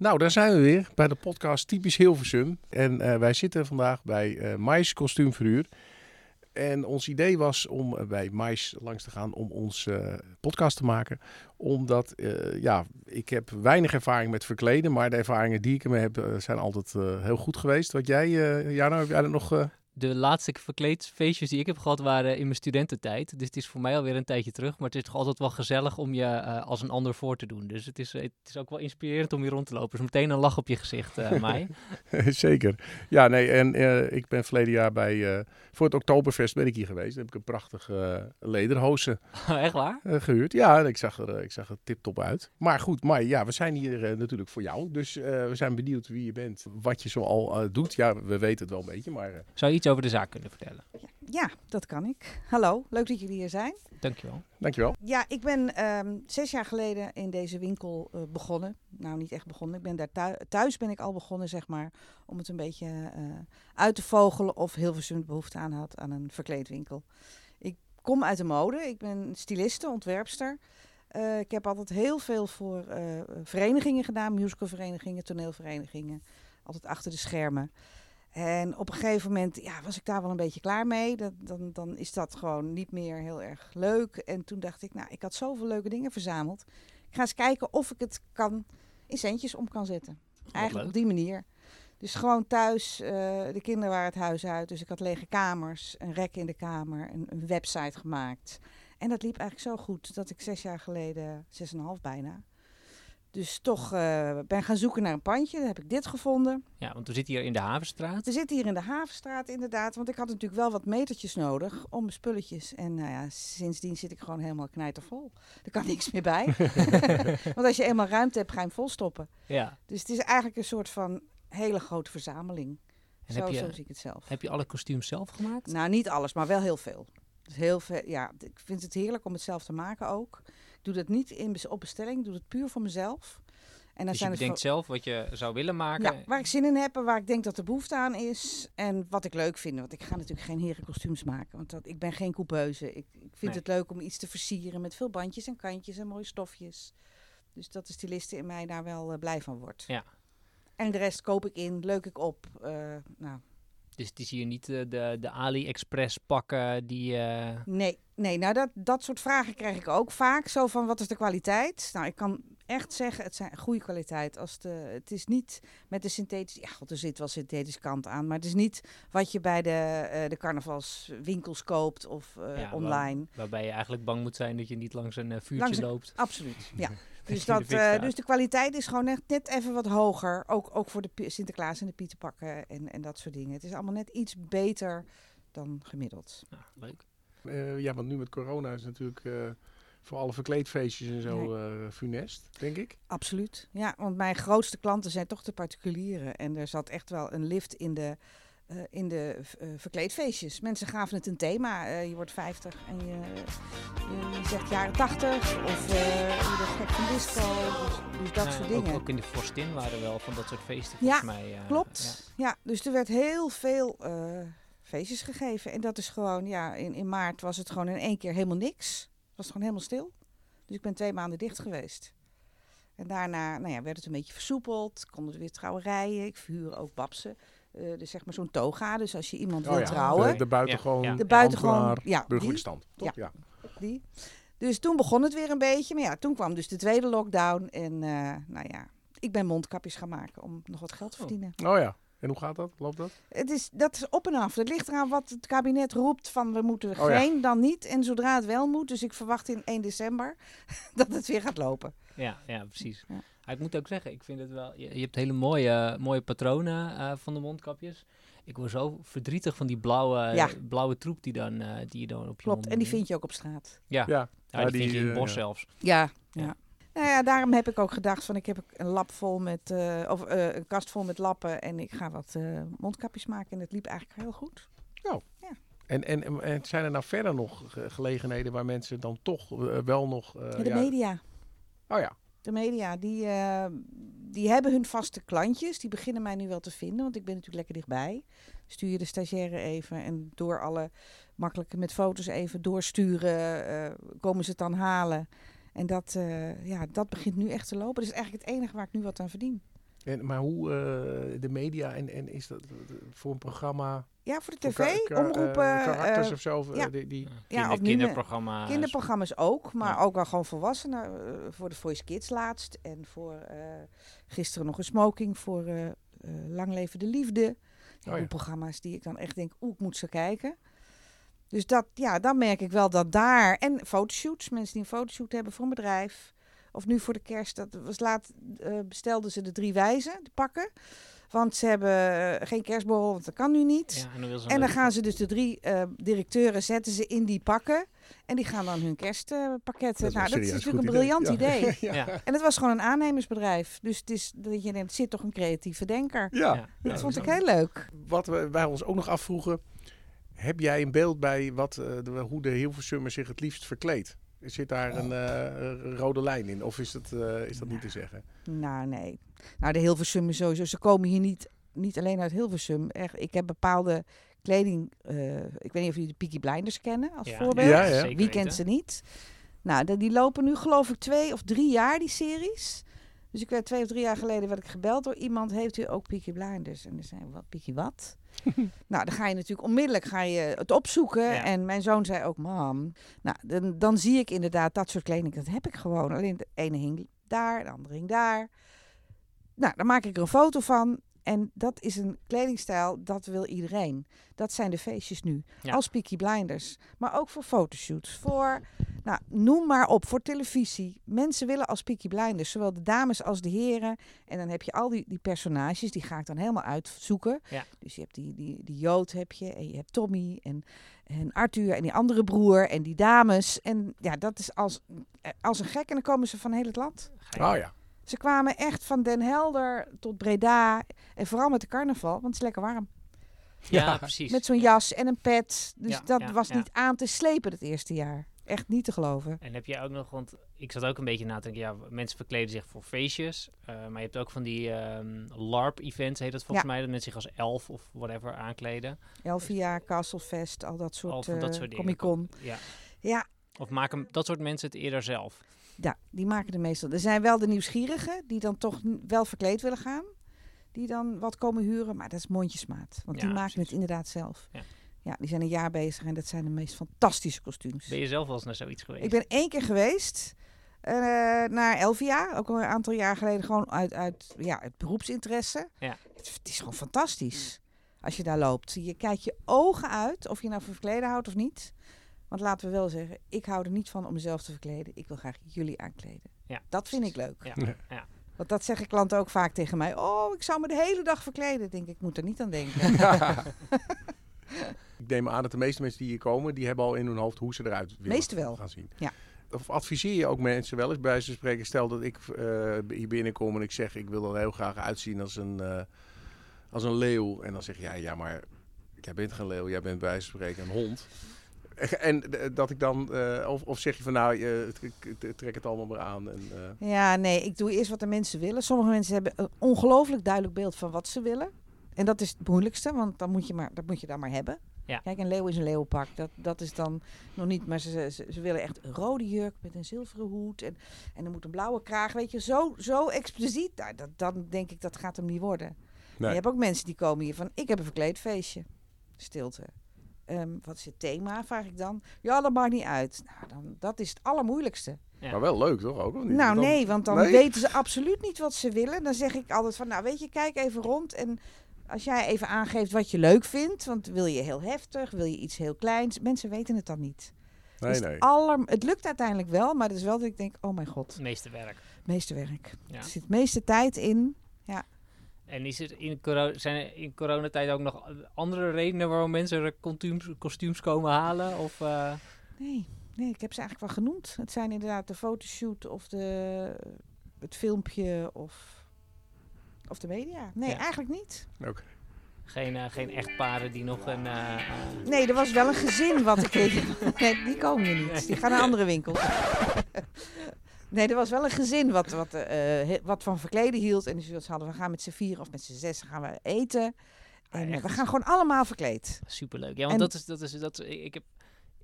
Nou, daar zijn we weer bij de podcast Typisch Hilversum. En eh, wij zitten vandaag bij eh Mais Kostuumverhuur. En ons idee was om eh, bij Mais langs te gaan om ons podcast te maken. Omdat, ja, ik heb weinig ervaring met verkleden. Maar de ervaringen die ik ermee heb zijn altijd heel goed geweest. Wat jij, Jana, heb jij dat nog... eh, De laatste verkleedfeestjes die ik heb gehad waren in mijn studententijd. Dus het is voor mij alweer een tijdje terug. Maar het is toch altijd wel gezellig om je eh, als een ander voor te doen. Dus het is, het is ook wel inspirerend om hier rond te lopen. Dus meteen een lach op je gezicht, eh Mai. Zeker. Ja, nee, en eh, ik ben verleden jaar bij, eh, voor het Oktoberfest ben ik hier geweest. Dan heb ik een prachtig eh lederhozen Echt waar? eh, gehuurd. Ja, en ik zag er, eh, ik zag er tip-top uit. Maar goed, Mai, ja, we zijn hier eh, natuurlijk voor jou. Dus eh, we zijn benieuwd wie je bent, wat je zo al eh, doet. Ja, we weten het wel een beetje, maar... eh, Zou je iets over de zaak kunnen vertellen? Ja, dat kan ik. Hallo, leuk dat jullie hier zijn. Dankjewel. dankjewel. Ja, ik ben ehm, zes jaar geleden in deze winkel eh, begonnen. Nou, niet echt begonnen. Ik ben daar thuis, thuis ben ik al begonnen, zeg maar. Om het een beetje eh, uit te vogelen of Hilversum behoefte aan had aan een verkleedwinkel. Ik kom uit de mode. Ik ben styliste, ontwerpster. Eh, ik heb altijd heel veel voor eh, verenigingen gedaan. Musicalverenigingen, toneelverenigingen. Altijd achter de schermen. En op een gegeven moment ja, was ik daar wel een beetje klaar mee. Dat, dan, dan is dat gewoon niet meer heel erg leuk. En toen dacht ik, nou, ik had zoveel leuke dingen verzameld. Ik ga eens kijken of ik het kan in centjes om kan zetten. Eigenlijk leuk. op die manier. Dus gewoon thuis, eh, de kinderen waren het huis uit. Dus ik had lege kamers, een rek in de kamer, een, een website gemaakt. En dat liep eigenlijk zo goed dat ik zes jaar geleden, zes en een half bijna... Dus toch eh, ben gaan zoeken naar een pandje. Dan heb ik dit gevonden. Ja, want we zitten hier in de Havenstraat. We zitten hier in de Havenstraat inderdaad, want ik had natuurlijk wel wat metertjes nodig om mijn spulletjes. En nou ja, sindsdien zit ik gewoon helemaal knijtervol. Er kan niks meer bij. want als je eenmaal ruimte hebt, ga je hem volstoppen. Ja. Dus het is eigenlijk een soort van hele grote verzameling. En Zo, heb, zo je, zie ik het zelf. heb je alle kostuums zelf gemaakt? Nou, niet alles, maar wel heel veel. Dus heel veel ja, ik vind het heerlijk om het zelf te maken ook. Doe dat niet in, op bestelling, doe het puur voor mezelf. En dan dus je bedenkt zelf wat je zou willen maken. Ja, waar ik zin in heb en waar ik denk dat er behoefte aan is. En wat ik leuk vind. Want ik ga natuurlijk geen herenkostuums maken. Want dat, ik ben geen coupeuse. Ik, ik vind Nee. het leuk om iets te versieren met veel bandjes en kantjes en mooie stofjes. Dus dat de styliste in mij daar wel eh, blij van wordt. Ja. En de rest koop ik in, leuk ik op. Eh, nou, Dus het is hier niet eh, de, de AliExpress pakken die... eh, nee, nee nou dat, dat soort vragen krijg ik ook vaak. Zo van, wat is de kwaliteit? Nou, ik kan echt zeggen, het zijn goede kwaliteit. Als de, het is niet met de synthetische... Ja, god, er zit wel synthetische kant aan. Maar het is niet wat je bij de, eh, de carnavalswinkels koopt of waar- online. waarbij je eigenlijk bang moet zijn dat je niet langs een vuurtje Langs een- loopt. Absoluut, ja. Dus, de dat, fik eh, dus de kwaliteit is gewoon echt net even wat hoger. Ook, ook voor de Sinterklaas en de Pieterpakken en, en dat soort dingen. Het is allemaal net iets beter dan gemiddeld. Nou, leuk. Eh, ja, want nu met corona is het natuurlijk eh, voor alle verkleedfeestjes en zo eh, funest, denk ik. Absoluut. Ja, want mijn grootste klanten zijn toch de particulieren. En er zat echt wel een lift in de, eh, in de eh, verkleedfeestjes. Mensen gaven het een thema. Eh, je wordt 50 en je, je, zegt jaren 80. Of je bent gek van disco. Dus, dus dat soort ook- dingen. Ook, in de Forstin waren wel van dat soort feesten Ja, volgens mij. eh, Klopt. Ja. dus er werd heel veel feestjes gegeven. En dat is gewoon, ja, in, in maart was het gewoon in één keer helemaal niks. Het was gewoon helemaal stil. Dus ik ben twee maanden dicht geweest. En daarna nou ja, werd het een beetje versoepeld. Konden er weer trouwerijen. Ik verhuur ook babsen. Eh, dus zeg maar zo'n toga. Dus als je iemand wil Oh ja, trouwen. De, de buitengewoon Ja, ja. De buitengewoon, ja, stand, toch? Ja. Die. Dus toen begon het weer een beetje. Maar ja, toen kwam dus de tweede lockdown. En eh, nou ja, ik ben mondkapjes gaan maken om nog wat geld te Oh. verdienen. Oh ja. En hoe gaat dat? Loopt dat? Het is, dat is op en af. Het ligt eraan wat het kabinet roept van we moeten Oh ja. geen, dan niet. En zodra het wel moet, dus ik verwacht in 1 december dat het weer gaat lopen. Ja, ja, precies. Ja. Ik moet ook zeggen, ik vind het wel. Je, je hebt hele mooie, mooie patronen eh, van de mondkapjes. Ik word zo verdrietig van die blauwe, Ja. blauwe troep die, dan, eh, die je dan op je Klopt. mond En die vind je ook op straat. Ja, Ja. ja, Ja, die, die, vind je in het eh, bos ja. zelfs. Ja, Ja. ja. Nou ja, daarom heb ik ook gedacht van ik heb een lap vol met, eh, of eh, een kast vol met lappen en ik ga wat eh, mondkapjes maken. En het liep eigenlijk heel goed. En, en, en- en zijn er nou verder nog ge- gelegenheden waar mensen dan toch wel nog... eh, Ja, de ja- media. Oh ja. De media, die, eh, die hebben hun vaste klantjes. Die beginnen mij nu wel te vinden, want ik ben natuurlijk lekker dichtbij. Stuur je de stagiaire even en door alle makkelijke met foto's even doorsturen, eh, komen ze het dan halen. En dat, eh, ja, dat begint nu echt te lopen. Dat is eigenlijk het enige waar ik nu wat aan verdien. En, maar hoe eh, de media en, en is dat voor een programma? Ja, voor de tv, ka- omroepen. eh, karakters eh, of zo? eh, ja. die, die, Ja, Kinder- of nu, eh, kinderprogramma's. Kinderprogramma's ook, maar Ja. ook wel gewoon volwassenen. eh, voor de Voice Kids laatst. En voor eh, gisteren nog een smoking voor eh, eh, Lang Leven de Liefde. Ja, Oh ja. Programma's die ik dan echt denk, oeh, ik moet ze kijken. Dus dat, ja, dan merk ik wel dat daar... En fotoshoots, mensen die een fotoshoot hebben voor een bedrijf. Of nu voor de kerst, dat was laat, eh, bestelden ze de drie wijzen, de pakken. Want ze hebben eh, geen kerstborrel, want dat kan nu niet. Ja, en dan, En gaan ze dus de drie eh, directeuren zetten ze in die pakken. En die gaan dan hun kerstpakketten. nou, dat is natuurlijk een briljant idee. ja. Ja. En het was gewoon een aannemersbedrijf. Dus het is dat je denkt, zit toch een creatieve denker. Ja. Ja. Dat Ja, vond ik heel leuk. Wat we, wij ons ook nog afvroegen, heb jij een beeld bij wat, eh, de, hoe de Hilversummer zich het liefst verkleedt? Zit daar een eh, rode lijn in of is dat, eh, is dat niet te zeggen? Nou, nee. Nou, de Hilversum sowieso. Ze komen hier niet, niet alleen uit Hilversum. Echt, ik heb bepaalde kleding. eh, ik weet niet of jullie de Peaky Blinders kennen als Ja, voorbeeld. Ja, ja. zeker Wie kent ze niet? Nou, die lopen nu geloof ik twee of drie jaar, die series. Dus ik werd twee of drie jaar geleden werd ik gebeld door iemand. Heeft u ook Peaky Blinders? En dan zei wat, Peaky wat? nou, dan ga je natuurlijk onmiddellijk ga je het opzoeken. Ja. En mijn zoon zei ook, mam. Nou, dan, dan zie ik inderdaad dat soort kleding. Dat heb ik gewoon. Alleen de ene hing daar, de andere hing daar. Nou, dan maak ik er een foto van. En dat is een kledingstijl, dat wil iedereen. Dat zijn de feestjes nu. Ja. Als Peaky Blinders. Maar ook voor fotoshoots. Voor, nou, noem maar op, voor televisie. Mensen willen als Peaky Blinders. Zowel de dames als de heren. En dan heb je al die, die personages. Die ga ik dan helemaal uitzoeken. Ja. Dus je hebt die, die, die Jood heb je. En je hebt Tommy. En, en Arthur. En die andere broer. En die dames. En ja, dat is als, eh, als een gek. En dan komen ze van heel het land. Oh ja. Ze kwamen echt van Den Helder tot Breda. En vooral met de carnaval, want het is lekker warm. Ja, precies. Met zo'n jas en een pet. Dus Ja, dat ja, was ja. niet aan te slepen het eerste jaar. Echt niet te geloven. En heb je ook nog, want ik zat ook een beetje na te denken, ja, mensen verkleden zich voor feestjes. eh, maar je hebt ook van die ehm, LARP-events, heet dat volgens mij, dat mensen zich als elf of whatever aankleden. Elvia, Castlefest, al dat soort, Al van dat eh, soort dingen. Comic-Con. Ja. Ja, Of maken dat soort mensen het eerder zelf? Ja, die maken er meestal. Er zijn wel de nieuwsgierigen die dan toch wel verkleed willen gaan. Die dan wat komen huren, maar dat is mondjesmaat. Want Ja, die maken precies. het inderdaad zelf. Ja. Ja, die zijn een jaar bezig en dat zijn de meest fantastische kostuums. Ben je zelf wel eens naar zoiets geweest? Ik ben één keer geweest eh, naar Elvia, ook al een aantal jaar geleden, gewoon uit, uit, ja, uit beroepsinteresse. Ja. Het, het is gewoon fantastisch als je daar loopt. Je kijkt je ogen uit, of je nou verkleden houdt of niet. Want laten we wel zeggen, ik hou er niet van om mezelf te verkleden. Ik wil graag jullie aankleden. Ja, Dat vind ik leuk. Ja, Ja. ja. Want dat zeggen klanten ook vaak tegen mij. Oh, ik zou me de hele dag verkleden. Ik denk ik, moet er niet aan denken. Ik neem aan dat de meeste mensen die hier komen, die hebben al in hun hoofd hoe ze eruit willen Meeste wel. gaan zien. Ja. Of adviseer je ook mensen wel eens bij spreken, stel dat ik eh, hier binnenkom en ik zeg ik wil er heel graag uitzien als een, eh, als een leeuw. En dan zeg je ja, ja, maar jij bent geen leeuw, jij bent bij van spreken een hond. En eh, dat ik dan, eh, of, of zeg je van nou, je trek het allemaal maar aan. En, eh, Ja, nee, ik doe eerst wat de mensen willen. Sommige mensen hebben een ongelooflijk duidelijk beeld van wat ze willen. En dat is het moeilijkste, want dan moet je, maar, dat moet je dan maar hebben. Ja. Kijk, een leeuw is een leeuwpak. Dat, dat is dan nog niet. Maar ze, ze, ze willen echt een rode jurk met een zilveren hoed. En, en er moet een blauwe kraag. Weet je, zo, zo expliciet. Nou, dat, dan denk ik dat gaat hem niet worden. nee. Je hebt ook mensen die komen hier van: ik heb een verkleed feestje. Stilte. Ehm, wat is het thema? Vraag ik dan. Ja, dat maakt niet uit. Nou, dan, dat is het allermoeilijkste. Ja. Maar wel leuk toch ook? of niet? Nou Dan- nee, want dan Nee? weten ze absoluut niet wat ze willen. Dan zeg ik altijd van, nou weet je, kijk even rond. En als jij even aangeeft wat je leuk vindt, want wil je heel heftig, wil je iets heel kleins, mensen weten het dan niet. Nee, Dus nee. Het, aller, het lukt uiteindelijk wel, maar het is wel dat ik denk, oh mijn god, Het meeste werk. meeste werk. Ja. Er zit meeste tijd in. En is het in corona, zijn er in coronatijd ook nog andere redenen waarom mensen er kostuums, kostuums komen halen? Of, eh, Nee, nee, ik heb ze eigenlijk wel genoemd. Het zijn inderdaad de fotoshoot of de, het filmpje of, of de media. Nee, Ja. eigenlijk niet. Oké. geen, eh, geen echtparen die nog een... eh, Nee, er was wel een gezin wat ik kreeg. Nee, die komen hier niet. Die gaan naar andere winkels. Nee, er was wel een gezin wat, wat, eh, he- wat van verkleden hield. En dus hadden we gaan met z'n vier of met z'n zes gaan we eten. En echt? we gaan gewoon allemaal verkleed. Superleuk. Ja, want En- dat is, dat is, dat is, ik heb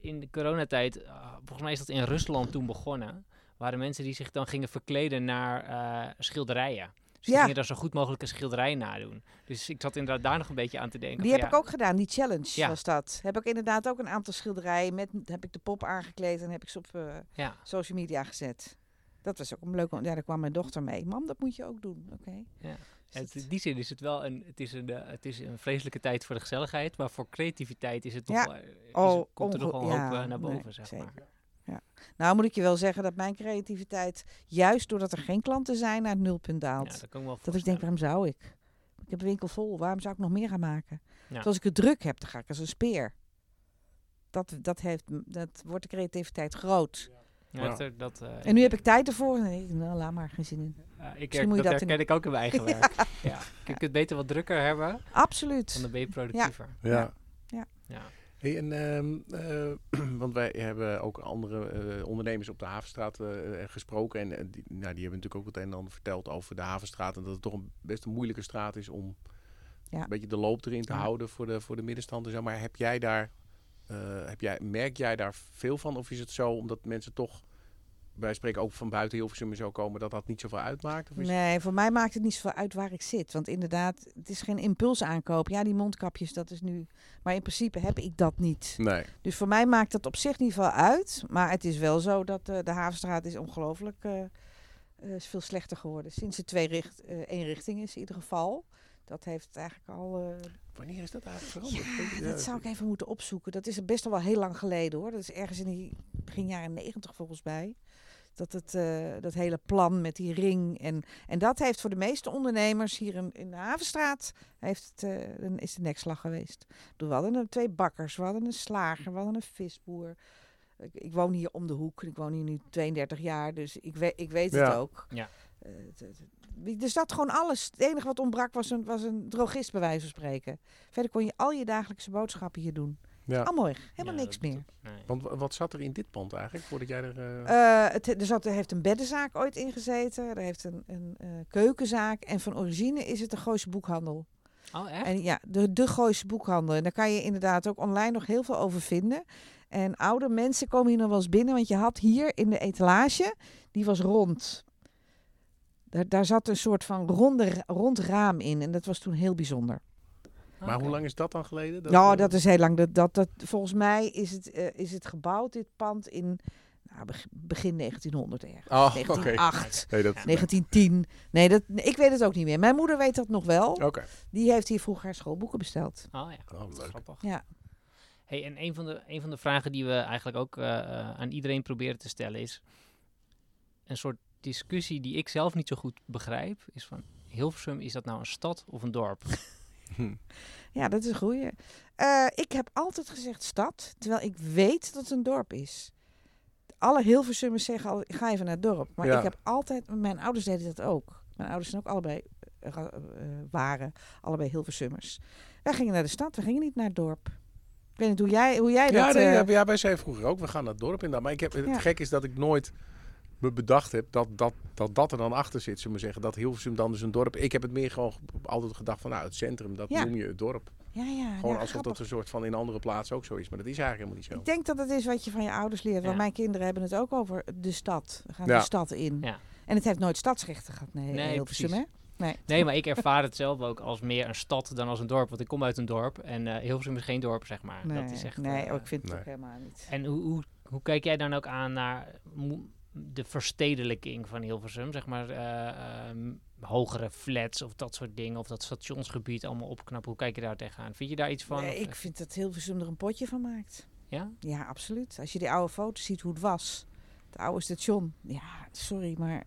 in de coronatijd, ah, volgens mij is dat in Rusland toen begonnen, waren mensen die zich dan gingen verkleden naar eh, schilderijen. Dus Ja. gingen dan zo goed mogelijk een schilderij nadoen. Dus ik zat inderdaad daar nog een beetje aan te denken. Die heb ja, ik ook gedaan, die challenge Ja. was dat. Heb ik inderdaad ook een aantal schilderijen met heb ik de pop aangekleed en heb ik ze op eh, social media gezet. Dat was ook een leuk. Ja, daar kwam mijn dochter mee. Mam, dat moet je ook doen. Oké. Ja. Dus het, in die zin is het wel een, het is een, eh, het is een vreselijke tijd voor de gezelligheid, maar voor creativiteit is het nog Ja. wel, is Oh, het- komt er nog wel hoop ja, eh, naar nee, boven, zeg zeker. maar. Nou moet ik je wel zeggen dat mijn creativiteit, juist doordat er geen klanten zijn, naar het nulpunt daalt. Ja, dat kan ik wel dat ik denk, waarom zou ik? Ik heb een winkel vol, waarom zou ik nog meer gaan maken? Ja. Als ik het druk heb, dan ga ik als een speer. Dat, dat, heeft, dat wordt de creativiteit groot. Ja, Ja. dat, dat, eh, En nu heb ik tijd ervoor. Nee, nou, laat maar, geen zin in. Ja, ik Misschien her- moet je dat dat in- herken ik ook in mijn eigen werk. Ja. Ik kunt het beter wat drukker hebben, Absoluut. dan ben je productiever. Ja. Ja. Ja. Hey, en, ehm, eh, want wij hebben ook andere eh, ondernemers op de Havenstraat gesproken. En die, nou, die hebben natuurlijk ook het een en ander verteld over de Havenstraat. En dat het toch een, best een moeilijke straat is om Ja. een beetje de loop erin te Ja. houden voor de, voor de. Maar heb jij daar, heb jij, merk jij daar veel van? Of is het zo omdat mensen toch, wij spreken ook van buiten Hilversum en zo komen, dat dat niet zoveel uitmaakt? Of is Nee, voor mij maakt het niet zoveel uit waar ik zit. Want inderdaad, het is geen impulsaankoop. Ja, die mondkapjes, dat is nu... Maar in principe heb ik dat niet. Nee. Dus voor mij maakt dat op zich niet veel uit. Maar het is wel zo dat eh, de Havenstraat is ongelooflijk eh, eh, is veel slechter geworden. Sinds het twee richt, eh, één richting is in ieder geval. Dat heeft het eigenlijk al... Wanneer is dat eigenlijk veranderd? Ja, dat zou ik even moeten opzoeken. Dat is best al wel heel lang geleden hoor. Dat is ergens in die begin jaren negentig volgens mij. Dat, het, eh, dat hele plan met die ring. En, en dat heeft voor de meeste ondernemers hier in, in de Havenstraat... Heeft het, eh, een, is de nekslag geweest. We hadden een, twee bakkers, we hadden een slager, we hadden een visboer. Ik, ik woon hier om de hoek. Ik woon hier nu 32 jaar, dus ik, weet ik weet het ook. Ja. Eh, er zat gewoon alles. Het enige wat ontbrak was een, was een drogist, bij wijze van spreken. Verder kon je al je dagelijkse boodschappen hier doen. Ja. Allemaal weg. Helemaal Ja, niks dat- meer. nee. Want wa- wat zat er in dit pand eigenlijk, voordat jij er... eh, Eh, het, er, zat, er heeft een beddenzaak ooit in gezeten. Er heeft een, een eh, keukenzaak. En van origine is het de Gooise boekhandel. Oh, echt? En ja, de, de Gooise boekhandel. En daar kan je inderdaad ook online nog heel veel over vinden. En oude mensen komen hier nog wel eens binnen. Want je had hier in de etalage, die was rond. Daar, daar zat een soort van ronde, rond raam in. En dat was toen heel bijzonder. Maar hoe lang is dat dan geleden? Dat, nou, dat is heel lang. Dat, dat, dat, volgens mij is het, eh, is het gebouwd, dit pand, in nou, beg- begin 1900 ergens. Oh, oké. 1908, Nee, dat... 1910. Nee, dat, ik weet het ook niet meer. Mijn moeder weet dat nog wel. Oké. Die heeft hier vroeger schoolboeken besteld. Oh ja, Oh, dat is leuk. grappig. Ja. Hey, en een van, de, een van de vragen die we eigenlijk ook eh, aan iedereen proberen te stellen is... Een soort discussie die ik zelf niet zo goed begrijp, is van... Hilversum, is dat nou een stad of een dorp? Ja, dat is een goeie. Eh, ik heb altijd gezegd stad, terwijl ik weet dat het een dorp is. Alle Hilversummers zeggen al, ga even naar het dorp. Maar Ja. ik heb altijd, mijn ouders deden dat ook. Mijn ouders zijn ook allebei, eh, eh, waren allebei Hilversummers. Wij gingen naar de stad, we gingen niet naar het dorp. Ik weet niet hoe jij, hoe jij Ja, dat... nee, ja, ja, wij zeiden vroeger ook, we gaan naar het dorp inderdaad. Maar ik heb, het Ja. gek is dat ik nooit me bedacht heb dat dat, dat dat er dan achter zit, zullen we zeggen. Dat Hilversum dan dus een dorp. Ik heb het meer gewoon altijd gedacht van, nou, het centrum, dat Ja. noem je het dorp. ja, ja, Gewoon ja, alsof grappig. dat een soort van in andere plaatsen ook zo is. Maar dat is eigenlijk helemaal niet zo. Ik denk dat het is wat je van je ouders leert. Want mijn kinderen hebben het ook over de stad. We gaan Ja. de stad in. Ja. En het heeft nooit stadsrechten gehad, nee, Nee, Hilversum, precies. hè? Nee. Nee, maar ik ervaar het zelf ook als meer een stad dan als een dorp. Want ik kom uit een dorp en eh Hilversum is geen dorp, zeg maar. Nee, dat is echt, nee eh, oh, ik vind het ook helemaal niet. En hoe, hoe, hoe kijk jij dan ook aan naar mo- de verstedelijking van Hilversum? Zeg maar eh, ehm, hogere flats of dat soort dingen. Of dat stationsgebied allemaal opknappen. Hoe kijk je daar tegenaan? Vind je daar iets van? Nee, ik eh, vind dat Hilversum er een potje van maakt. Ja? Ja, absoluut. Als je die oude foto's ziet hoe het was. Het oude station. Ja, sorry, maar...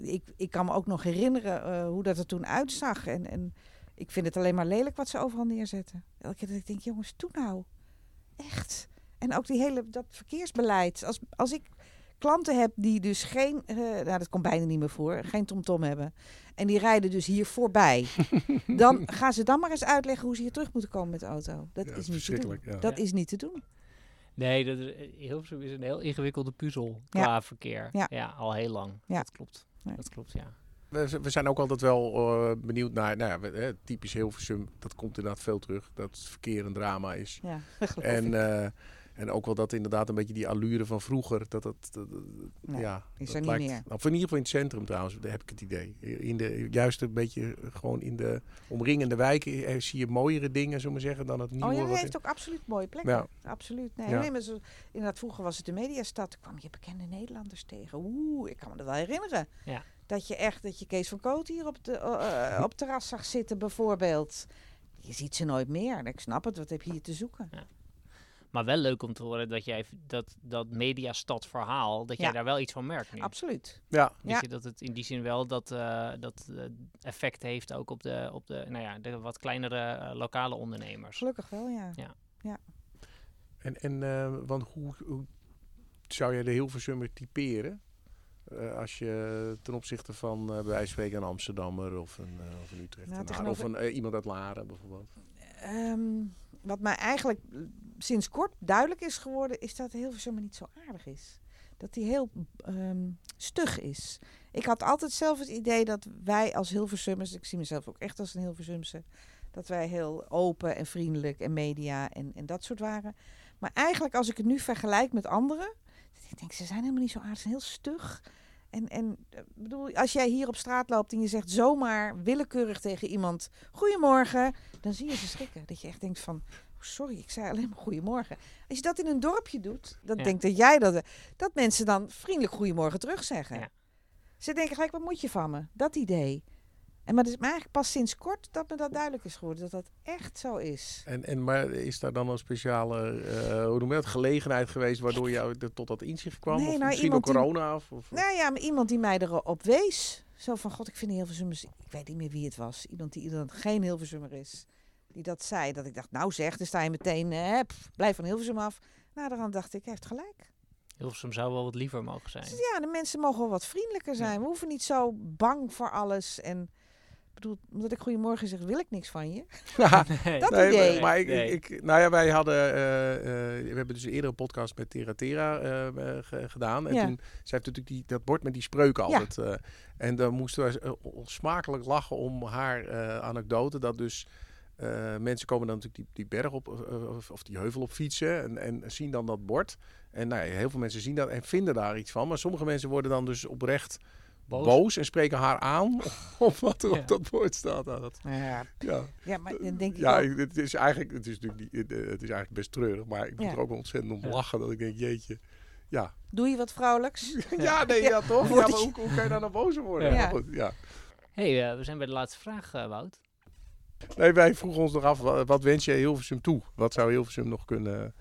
ik Ik, kan me ook nog herinneren eh, hoe dat er toen uitzag. En, en ik vind het alleen maar lelijk wat ze overal neerzetten. Elke keer dat ik denk, jongens, doe nou. Echt. En ook die hele, dat verkeersbeleid. Als, als ik klanten heb die dus geen, eh, nou dat komt bijna niet meer voor, geen TomTom hebben. En die rijden dus hier voorbij. dan gaan ze dan maar eens uitleggen hoe ze hier terug moeten komen met de auto. Dat Ja, is niet te doen. Ja. Dat Ja. is niet te doen. Nee, dat, is- eh, Hilversum is een heel ingewikkelde puzzel Ja. qua verkeer. Ja. al heel lang. Ja. Dat klopt. Nee. Dat klopt, ja. We, we zijn ook altijd wel eh, benieuwd naar, nou ja, we- hè, typisch Hilversum, dat komt inderdaad veel terug. Dat het verkeer een drama is. Ja. En eh, En ook wel dat inderdaad een beetje die allure van vroeger, dat dat, dat- dat- Nee, ja, is dat er niet meer. Nou, of in ieder geval in het centrum trouwens, daar heb ik het idee. In de, juist een beetje gewoon in de omringende wijken eh, zie je mooiere dingen, zullen we zeggen, dan het nieuwe. Oh ja, hij heeft ook absoluut mooie plekken. Ja. Absoluut. Nee, Ja. nee, maar zo, inderdaad, vroeger was het de mediastad. Toen kwam je bekende Nederlanders tegen. Oeh, ik kan me dat wel herinneren. Ja. Dat je echt, dat je Kees van Koot hier op, de, eh, eh, op terras zag zitten bijvoorbeeld. Je ziet ze nooit meer. Ik snap het, wat heb je hier te zoeken? Maar wel leuk om te horen dat jij dat, dat mediastad verhaal, dat jij Ja. daar wel iets van merkt nu. Absoluut. Ja, Ja. je, dat het in die zin wel dat, eh, dat eh, effect heeft ook op de, op de, nou ja, de wat kleinere eh, lokale ondernemers. Gelukkig wel, ja. en, en eh, want hoe, hoe zou jij de Hilversummer typeren? Eh, als je ten opzichte van eh bij wijze van spreken een Amsterdammer of een, of een Utrechtenaar of tegenover- een, iemand uit Laren bijvoorbeeld. Ehm, wat mij eigenlijk sinds kort duidelijk is geworden, is dat Hilversum niet zo aardig is. Dat hij heel ehm, stug is. Ik had altijd zelf het idee dat wij als Hilversummers, ik zie mezelf ook echt als een Hilversumse, dat wij heel open en vriendelijk en media en, en dat soort waren. Maar eigenlijk als ik het nu vergelijk met anderen, ik ze zijn helemaal niet zo aardig, ze zijn heel stug. En, en eh, bedoel, als jij hier op straat loopt en je zegt zomaar willekeurig tegen iemand: Goedemorgen, dan zie je ze schrikken. Dat je echt denkt van, "Oh, sorry, ik zei alleen maar goedemorgen. Als je dat in een dorpje doet, dan Ja. denk dat jij dat, dat mensen dan vriendelijk goedemorgen terugzeggen. Ja. Ze denken gelijk, wat moet je van me? Dat idee. En maar het is maar eigenlijk pas sinds kort dat me dat duidelijk is geworden, dat dat echt zo is. En, en, maar is daar dan een speciale eh, hoe noem je dat, gelegenheid geweest waardoor jou tot dat inzicht kwam? Nee, of nou, misschien door iemand die- corona? Of, of, Nou ja, maar iemand die mij erop wees. Zo van, god, ik vind Hilversummers... Ik weet niet meer wie het was. Iemand die dan geen Hilversummer is. Die dat zei. Dat ik dacht, nou zeg, dan sta je meteen... eh, pff, blijf van Hilversum af. Nou, dan dacht ik, hij heeft gelijk. Hilversum zou wel wat liever mogen zijn. Dus ja, de mensen mogen wel wat vriendelijker zijn. We hoeven niet zo bang voor alles. En bedoel, omdat ik goedemorgen zeg, wil ik niks van je. Nee. Dat Nee, idee. maar, maar ik, Nee. ik, nou ja, wij hadden, eh, eh, we hebben dus eerder een podcast met Tera Tera eh, ge- gedaan. En Ja. toen, zij heeft natuurlijk die, dat bord met die spreuken Ja. altijd. eh, en dan moesten wij eh, smakelijk lachen om haar eh, anekdote. Dat dus eh, mensen komen dan natuurlijk die, die berg op of- of die heuvel op fietsen en, en zien dan dat bord. En nou ja, heel veel mensen zien dat en vinden daar iets van. Maar sommige mensen worden dan dus oprecht boos, Boos. en spreken haar aan op wat er Ja. op dat bord staat. Nou, dat, Ja, ja. ja maar dan denk ik Ja, ook- het is eigenlijk, het is natuurlijk niet, eh, het is eigenlijk best treurig, maar ik moet Ja. er ook ontzettend om lachen dat ik denk, jeetje, ja. Doe je wat vrouwelijks? Ja, nee, ja, toch? Ja, maar hoe, hoe kan je daar nou boos worden? Ja. Maar goed, ja. hey, eh, we zijn bij de laatste vraag, eh, Wout. Nee, wij vroegen ons nog af, wat, wat wens je Hilversum toe? Wat zou Hilversum nog kunnen...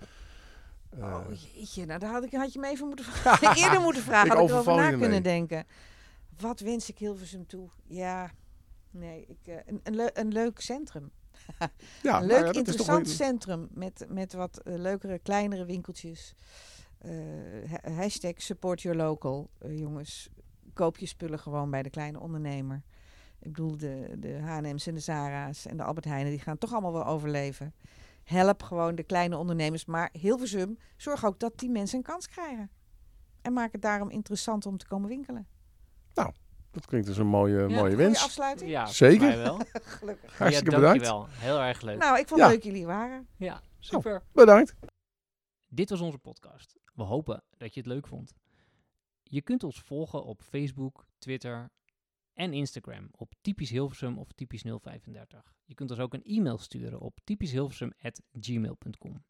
eh, Oh jeetje, nou daar had, ik, had je me even moeten vragen. eerder moeten vragen, Ik had ik erover na kunnen denken. Wat wens ik Hilversum toe? Ja, nee, ik, eh, een, een, een leuk centrum. ja, een nou leuk, ja, interessant wel- centrum met, met wat eh, leukere, kleinere winkeltjes. Eh, ha- hashtag support your local, jongens. Koop je spullen gewoon bij de kleine ondernemer. Ik bedoel, de, de H&M's en de Zara's en de Albert Heijnen, die gaan toch allemaal wel overleven. Help gewoon de kleine ondernemers. Maar Hilversum, zorg ook dat die mensen een kans krijgen. En maak het daarom interessant om te komen winkelen. Dat klinkt als een mooie, mooie wens. afsluiting? Ja, Zeker. wel. Gelukkig. Hartstikke ja, bedankt. dankjewel. Heel erg leuk. Nou, ik vond Ja. het leuk jullie waren. ja, super. Bedankt. Dit was onze podcast. We hopen dat je het leuk vond. Je kunt ons volgen op Facebook, Twitter en Instagram op typisch Hilversum of typisch 035. Je kunt ons ook een e-mail sturen op typischhilversum@gmail.com.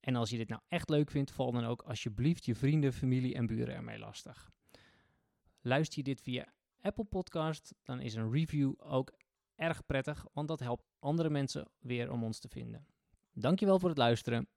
En als je dit nou echt leuk vindt, val dan ook alsjeblieft je vrienden, familie en buren ermee lastig. Luister je dit via Apple Podcast, dan is een review ook erg prettig, want dat helpt andere mensen weer om ons te vinden. Dankjewel voor het luisteren